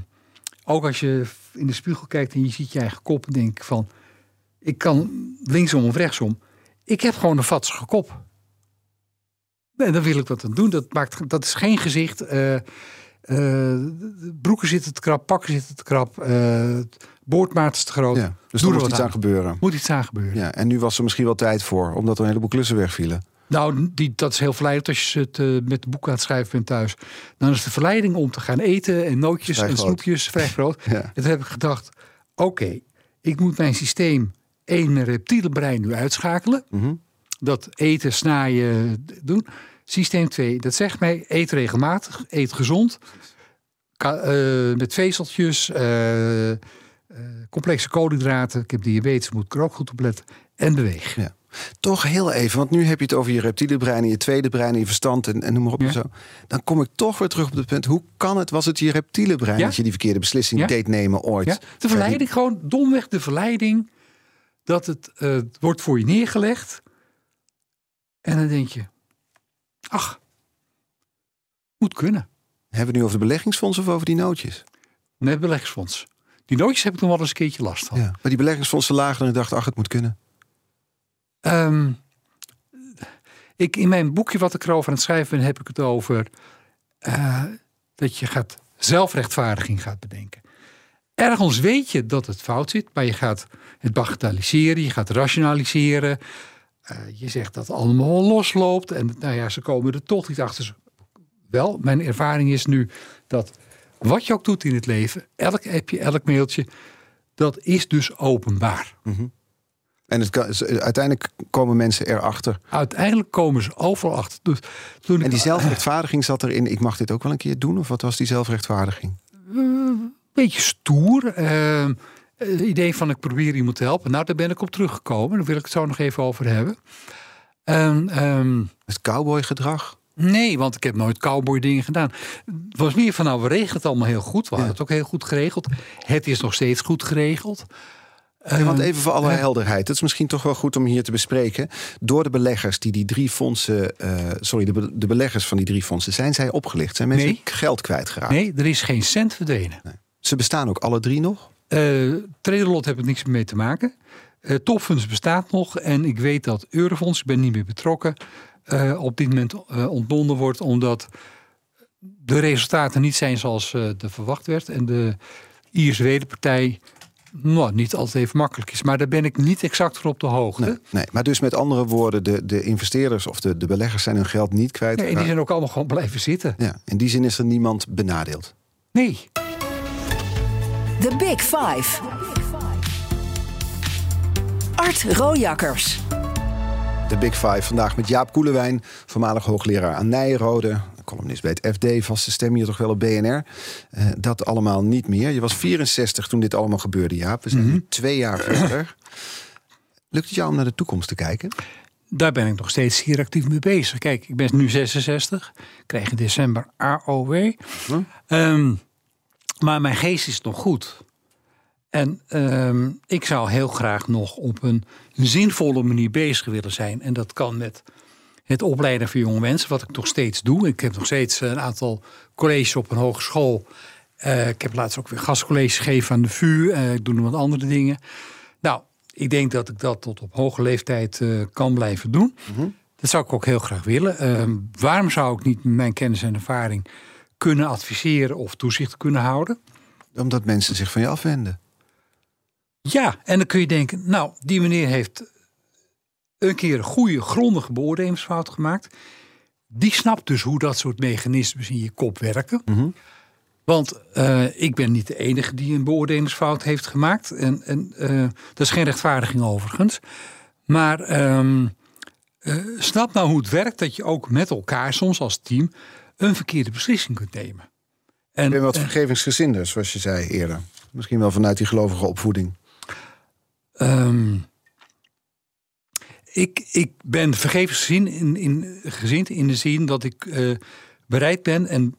ook als je in de spiegel kijkt en je ziet je eigen kop, denk ik van, ik kan linksom of rechtsom. Ik heb gewoon een vatsige kop. En dan wil ik wat aan doen. Dat, maakt, dat is geen gezicht. Uh, broeken zitten te krap, pakken zitten te krap, uh, boordmaat is te groot. Ja, dus er moet iets aan. gebeuren. Moet iets aan gebeuren. Ja, en nu was er misschien wel tijd voor, omdat er een heleboel klussen wegvielen. Nou, die, dat is heel verleidend als je het uh, met de boek aan het schrijven bent thuis. Dan is de verleiding om te gaan eten en nootjes en snoepjes vrij groot. *laughs* ja. En toen heb ik gedacht, oké, ik moet mijn systeem één reptiele brein nu uitschakelen. Mhm. Dat eten, snaaien, doen. Systeem 2, dat zegt mij, eet regelmatig, eet gezond. Ka uh, met vezeltjes, uh, complexe koolhydraten. Ik heb diabetes, moet ik er ook goed op letten. En beweeg. Ja. Toch heel even, want nu heb je het over je reptiele brein en je tweede brein en je verstand en, en noem maar op en zo. Dan kom ik toch weer terug op het punt, hoe kan het, was het je reptiele brein dat je die verkeerde beslissing deed nemen ooit? De verleiding, gewoon domweg de verleiding dat het wordt voor je neergelegd. En dan denk je, ach, moet kunnen. Hebben we het nu over de beleggingsfonds of over die nootjes? Nee, beleggingsfonds. Die nootjes heb ik nog wel eens een keertje last van. Ja, maar die beleggingsfondsen lagen en ik dacht, ach, het moet kunnen. Um, ik, in mijn boekje wat ik erover aan het schrijven ben, heb ik het over uh, dat je gaat zelfrechtvaardiging gaat bedenken. Ergens weet je dat het fout zit, maar je gaat het bagatelliseren, je gaat rationaliseren. Uh, je zegt dat het allemaal losloopt en nou ja, ze komen er toch niet achter. Wel, mijn ervaring is nu dat wat je ook doet in het leven, elk appje, elk mailtje, dat is dus openbaar. Mm -hmm. En het kan, uiteindelijk komen mensen erachter. Uiteindelijk komen ze overal achter. Dus toen en die zelfrechtvaardiging zat erin. Ik mag dit ook wel een keer doen. Of wat was die zelfrechtvaardiging? Een beetje stoer. Uh, het idee van ik probeer iemand te helpen. Nou, daar ben ik op teruggekomen. Daar wil ik het zo nog even over hebben. Um, um, het cowboygedrag? Nee, want ik heb nooit cowboy dingen gedaan. Het was meer van nou, we regelen het allemaal heel goed. We hadden het ook heel goed geregeld. Het is nog steeds goed geregeld. Want even voor alle helderheid, het is misschien toch wel goed om hier te bespreken. Door de beleggers die die drie fondsen, uh, sorry, de, de, beleggers van die drie fondsen, zijn zij opgelicht? Zijn mensen nee. geld kwijtgeraakt? Nee, er is geen cent verdwenen. Nee. Ze bestaan ook alle drie nog? Uh, Traderlot heb ik niks mee te maken. Uh, Topfunds bestaat nog en ik weet dat Eurofonds, ik ben niet meer betrokken, uh, op dit moment ontbonden wordt omdat de resultaten niet zijn zoals er verwacht werd. En de ISW-partij nou, niet altijd even makkelijk is. Maar daar ben ik niet exact voor op de hoogte. Nee, nee. maar dus met andere woorden, de, de investeerders of de, de beleggers zijn hun geld niet kwijt. Nee, en die zijn ook allemaal gewoon blijven zitten. Ja, in die zin is er niemand benadeeld. Nee. The Big Five. Art Rojakkers. De Big Five vandaag met Jaap Koelewijn, voormalig hoogleraar aan Nijrode, columnist bij het FD, vaste stem hier toch wel op BNR. Uh, dat allemaal niet meer. Je was 64 toen dit allemaal gebeurde, Jaap. We zijn Mhm. nu twee jaar verder. Lukt het jou om naar de toekomst te kijken? Daar ben ik nog steeds hier actief mee bezig. Kijk, ik ben nu 66, krijg in december AOW. Hm? Ehm, maar mijn geest is nog goed. En ehm, ik zou heel graag nog op een zinvolle manier bezig willen zijn. En dat kan met het opleiden van jonge mensen, wat ik nog steeds doe. Ik heb nog steeds een aantal colleges op een hogeschool. Uh, ik heb laatst ook weer gastcolleges gegeven aan de VU. Uh, ik doe nog wat andere dingen. Nou, ik denk dat ik dat tot op hoge leeftijd uh, kan blijven doen. Mhm. Dat zou ik ook heel graag willen. Ehm, waarom zou ik niet met mijn kennis en ervaring kunnen adviseren of toezicht kunnen houden? Omdat mensen zich van je afwenden. Ja, en dan kun je denken, nou, die meneer heeft een keer een goede, grondige beoordelingsfout gemaakt. Die snapt dus hoe dat soort mechanismes in je kop werken. Mhm. Want uh, ik ben niet de enige die een beoordelingsfout heeft gemaakt. En, en uh, dat is geen rechtvaardiging overigens. Maar um, uh, snap nou hoe het werkt dat je ook met elkaar, soms als team, een verkeerde beslissing kunt nemen. En, ik ben wat vergevingsgezinder, zoals je zei eerder. Misschien wel vanuit die gelovige opvoeding. Um, ik, ik ben vergevensgezind in, in, gezind in de zin dat ik uh, bereid ben en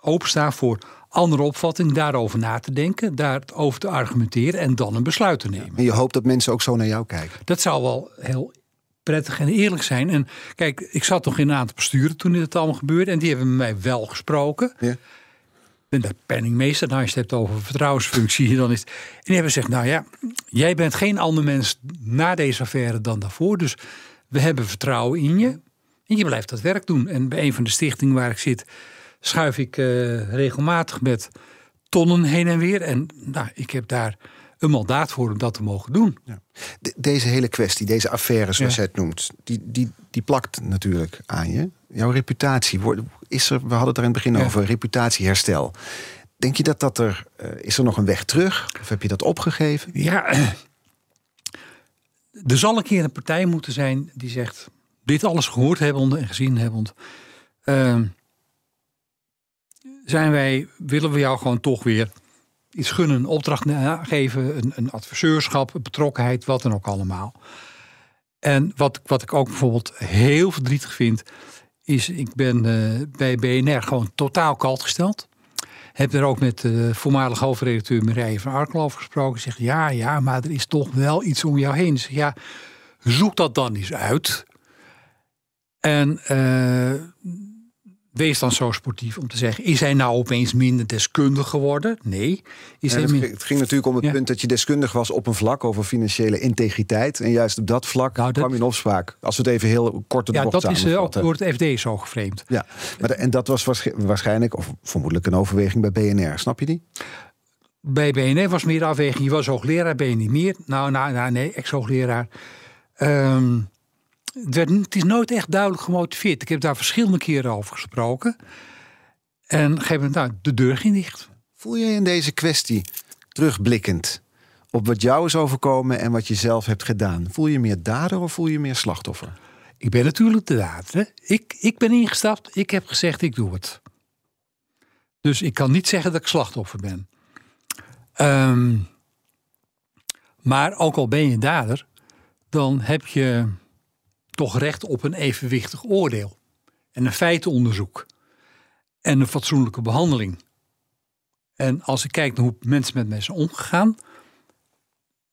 opensta voor andere opvattingen, daarover na te denken, daarover te argumenteren en dan een besluit te nemen. En je hoopt dat mensen ook zo naar jou kijken? Dat zou wel heel prettig en eerlijk zijn. En kijk, ik zat nog in een aantal besturen toen dit allemaal gebeurde. En die hebben met mij wel gesproken. Ja. En de penningmeester, nou, als je het hebt over vertrouwensfunctie, dan is. En die hebben gezegd: Nou ja, jij bent geen ander mens na deze affaire dan daarvoor. Dus we hebben vertrouwen in je. En je blijft dat werk doen. En bij een van de stichtingen waar ik zit, schuif ik eh, regelmatig met tonnen heen en weer. En nou, ik heb daar een mandaat voor om dat te mogen doen. De- deze hele kwestie, deze affaire zoals Ja. jij het noemt, die, die, die plakt natuurlijk aan je. Jouw reputatie, wordt- is er, we hadden het er in het begin Ja. over, reputatieherstel. Denk je dat dat er, eh, is er nog een weg terug? Of heb je dat opgegeven? Ja, *clears throat* er zal een keer een partij moeten zijn die zegt: dit alles gehoord hebbende en gezien hebbend, ehm, zijn wij, willen we jou gewoon toch weer iets gunnen, een opdracht geven, een, een adviseurschap, een betrokkenheid, wat dan ook allemaal. En wat, wat ik ook bijvoorbeeld heel verdrietig vind, is ik ben eh, bij BNR gewoon totaal kalt gesteld. Heb er ook met de voormalige hoofdredacteur Mireille van Arkel over gesproken. Zegt ja, ja, maar er is toch wel iets om jou heen. Zeg, ja, zoek dat dan eens uit. En eh, wees dan zo sportief om te zeggen: is hij nou opeens minder deskundig geworden? Nee. Is hij het, min- ging- het ging natuurlijk om het Ja. punt dat je deskundig was op een vlak over financiële integriteit. En juist op dat vlak Nou, dat- kwam je in opspraak. Als we het even heel kort de ja, bocht dat is eh, ook door het FD zo geframed. Ja, maar de- en dat was waarsch- waarschijnlijk, of vermoedelijk een overweging bij BNR. Snap je die? Bij BNR was meer de afweging. Je was hoogleraar, ben je niet meer? Nou, nou, nou nee, ex-hoogleraar. Ehm, het, is nooit echt duidelijk gemotiveerd. Ik heb daar verschillende keren over gesproken. En op een gegeven moment, nou, de deur ging dicht. Voel jij in deze kwestie, terugblikkend, op wat jou is overkomen en wat je zelf hebt gedaan, voel je meer dader of voel je meer slachtoffer? Ik ben natuurlijk de dader. Ik, ik ben ingestapt. Ik heb gezegd, ik doe het. Dus ik kan niet zeggen dat ik slachtoffer ben. Ehm, maar ook al ben je dader, dan heb je toch recht op een evenwichtig oordeel. En een feitenonderzoek. En een fatsoenlijke behandeling. En als ik kijk naar hoe mensen met mij zijn omgegaan.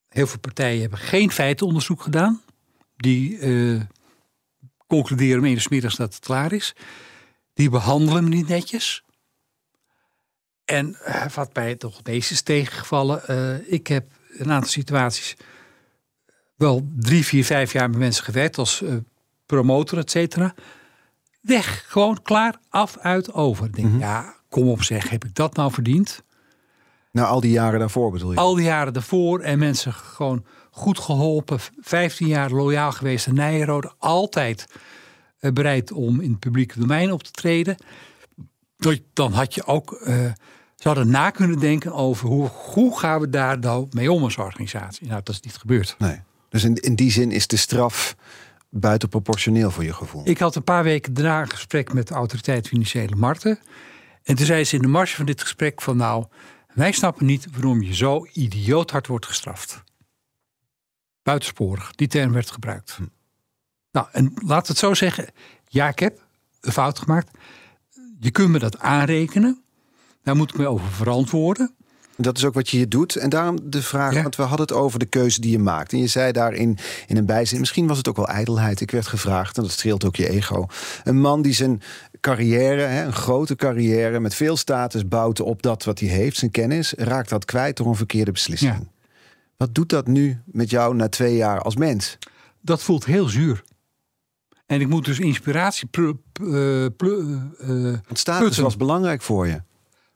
Heel veel partijen hebben geen feitenonderzoek gedaan. Die eh, concluderen om middags dat het klaar is. Die behandelen me niet netjes. En eh, wat mij toch het is tegengevallen. eh, ik heb een aantal situaties wel drie, vier, vijf jaar met mensen gewerkt als eh, promotor, et cetera. Weg, gewoon klaar, af, uit, over. Denk, ja, kom op zeg, heb ik dat nou verdiend? Nou, al die jaren daarvoor bedoel je? Al die jaren daarvoor en mensen gewoon goed geholpen. 15 jaar loyaal geweest aan Nijenrode. Altijd eh, bereid om in het publieke domein op te treden. Dan had je ook... eh ze hadden na kunnen denken over hoe, hoe gaan we daar nou mee om als organisatie. Nou, dat is niet gebeurd. Nee. Dus in, in die zin is de straf buitenproportioneel voor je gevoel. Ik had een paar weken daarna een gesprek met de autoriteit Financiële Markten. En toen zei ze in de marge van dit gesprek van nou, wij snappen niet waarom je zo idioot hard wordt gestraft. Buitensporig, die term werd gebruikt. Nou, en laat het zo zeggen, ja, ik heb een fout gemaakt. Je kunt me dat aanrekenen. Daar moet ik me over verantwoorden. Dat is ook wat je hier doet. En daarom de vraag, Ja. want we hadden het over de keuze die je maakt. En je zei daarin in een bijzin, misschien was het ook wel ijdelheid. Ik werd gevraagd, en dat streelt ook je ego. Een man die zijn carrière, hè, een grote carrière met veel status bouwt op dat wat hij heeft, zijn kennis, raakt dat kwijt door een verkeerde beslissing. Ja. Wat doet dat nu met jou na twee jaar als mens? Dat voelt heel zuur. En ik moet dus inspiratie plu- eh, eh, Want status Putten. was belangrijk voor je.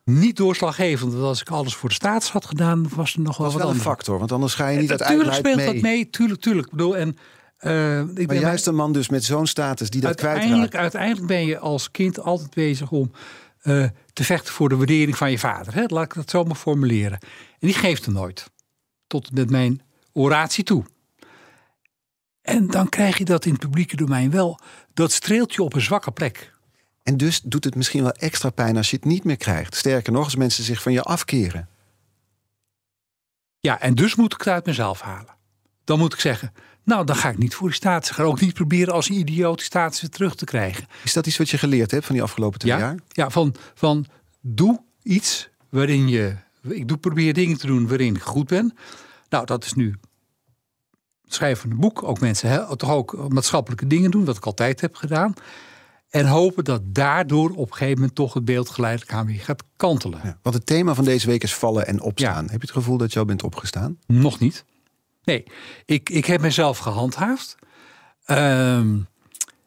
Niet doorslaggevend. Want als ik alles voor de staats had gedaan, was er nog wel Dat is wat wel een factor, want anders ga je niet uit Natuurlijk ijdelheid speelt mee. dat mee, tuurlijk, tuurlijk. Ik bedoel, en, eh, ik Maar ben juist een man dus met zo'n status die dat uiteindelijk, kwijtraakt. uiteindelijk ben je als kind altijd bezig om eh, te vechten voor de waardering van je vader. Hè? Laat ik dat zo maar formuleren. En die geeft hem nooit. Tot met mijn oratie toe. En dan krijg je dat in het publieke domein wel. Dat streelt je op een zwakke plek. En dus doet het misschien wel extra pijn als je het niet meer krijgt. Sterker nog, als mensen zich van je afkeren. Ja, en dus moet ik het uit mezelf halen. Dan moet ik zeggen, nou, dan ga ik niet voor die status. Ik ga ook niet proberen als een idioot die status weer terug te krijgen. Is dat iets wat je geleerd hebt van die afgelopen twee Ja, jaar? ja van, van doe iets waarin je... Ik doe, probeer dingen te doen waarin ik goed ben. Nou, dat is nu schrijven van een boek ook mensen hè, toch ook maatschappelijke dingen doen, wat ik altijd heb gedaan. En hopen dat daardoor op een gegeven moment toch het beeld geleidelijk aan weer gaat kantelen. Ja, want het thema van deze week is vallen en opstaan. Heb je het gevoel dat je al bent opgestaan? Nog niet. Nee, ik, ik heb mezelf gehandhaafd. Ehm,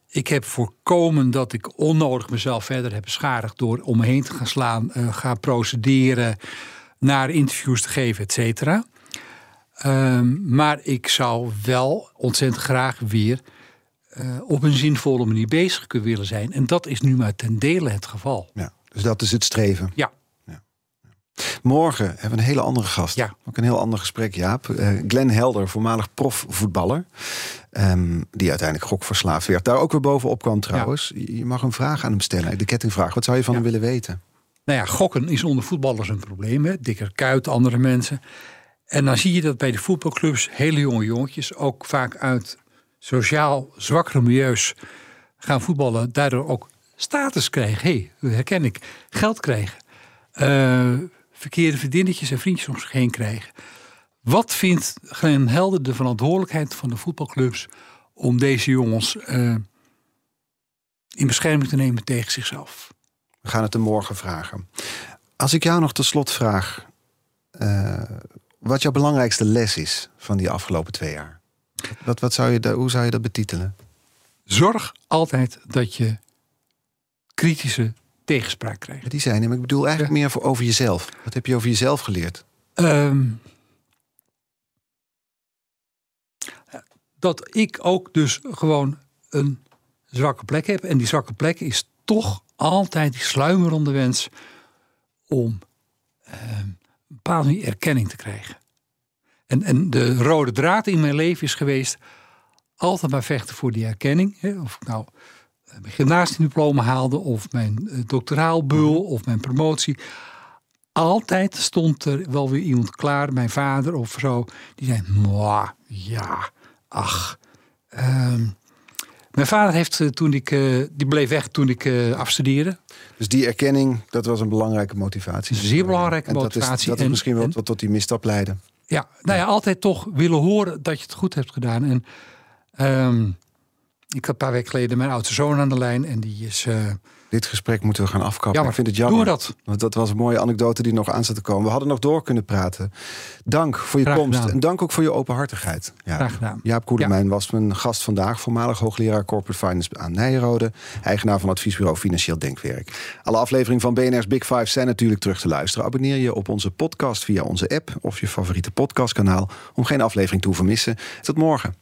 ik heb voorkomen dat ik onnodig mezelf verder heb beschadigd door om me heen te gaan slaan, uh, gaan procederen, naar interviews te geven, et cetera. Ehm, maar ik zou wel ontzettend graag weer uh, op een zinvolle manier bezig kunnen willen zijn. En dat is nu maar ten dele het geval. Ja, dus dat is het streven. Ja. Morgen hebben we een hele andere gast. Ja. Ook een heel ander gesprek, Jaap. Uh, Glenn Helder, voormalig profvoetballer. Um, die uiteindelijk gokverslaafd werd. Daar ook weer bovenop kwam trouwens. Ja. Je mag een vraag aan hem stellen. De kettingvraag. Wat zou je van ja. hem willen weten? Nou ja, gokken is onder voetballers een probleem. Hè? Dikker kuit, andere mensen. En dan zie je dat bij de voetbalclubs hele jonge jongetjes... ook vaak uit sociaal zwakkere milieus gaan voetballen. Daardoor ook status krijgen. Hé, hey, herken ik. Geld krijgen. Uh, verkeerde vriendinnetjes en vriendjes om zich heen krijgen. Wat vindt Glenn Helder de verantwoordelijkheid van de voetbalclubs om deze jongens uh, in bescherming te nemen tegen zichzelf? We gaan het hem morgen vragen. Als ik jou nog tot slot vraag, uh, wat jouw belangrijkste les is van die afgelopen twee jaar? Wat, wat zou je, hoe zou je dat betitelen? Zorg altijd dat je kritische tegenspraak krijgt. Die zijn hem. Ik bedoel eigenlijk ja. meer voor over jezelf. Wat heb je over jezelf geleerd? Um, dat ik ook dus gewoon een zwakke plek heb. En die zwakke plek is toch altijd die sluimerende wens om um, een bepaalde erkenning te krijgen. En, en de rode draad in mijn leven is geweest altijd maar vechten voor die erkenning. Hè? Of ik nou mijn gymnasiumdiploma haalde, of mijn doctoraalbul, of mijn promotie. Altijd stond er wel weer iemand klaar, mijn vader of zo, die zei: Mwah, ja, ach. Um, mijn vader heeft toen ik, uh, die bleef weg toen ik uh, afstudeerde. Dus die erkenning, dat was een belangrijke motivatie. Zeer belangrijke en motivatie. Dat is, dat is misschien wel wat tot die misstap leidde. Ja, nou ja, altijd toch willen horen dat je het goed hebt gedaan. En um, ik had een paar weken geleden mijn oudste zoon aan de lijn en die is. Uh, Dit gesprek moeten we gaan afkappen. Jammer. Ik vind het jammer. Doe dat. Want dat was een mooie anekdote die nog aan zat te komen. We hadden nog door kunnen praten. Dank voor je Graag komst. gedaan. En dank ook voor je openhartigheid. Ja. Graag gedaan. Jaap Koelemijn was mijn gast vandaag. Voormalig hoogleraar Corporate Finance aan Nijrode. Eigenaar van adviesbureau Financieel Denkwerk. Alle afleveringen van BNR's Big Five zijn natuurlijk terug te luisteren. Abonneer je op onze podcast via onze app of je favoriete podcastkanaal. Om geen aflevering te vermissen. Tot morgen.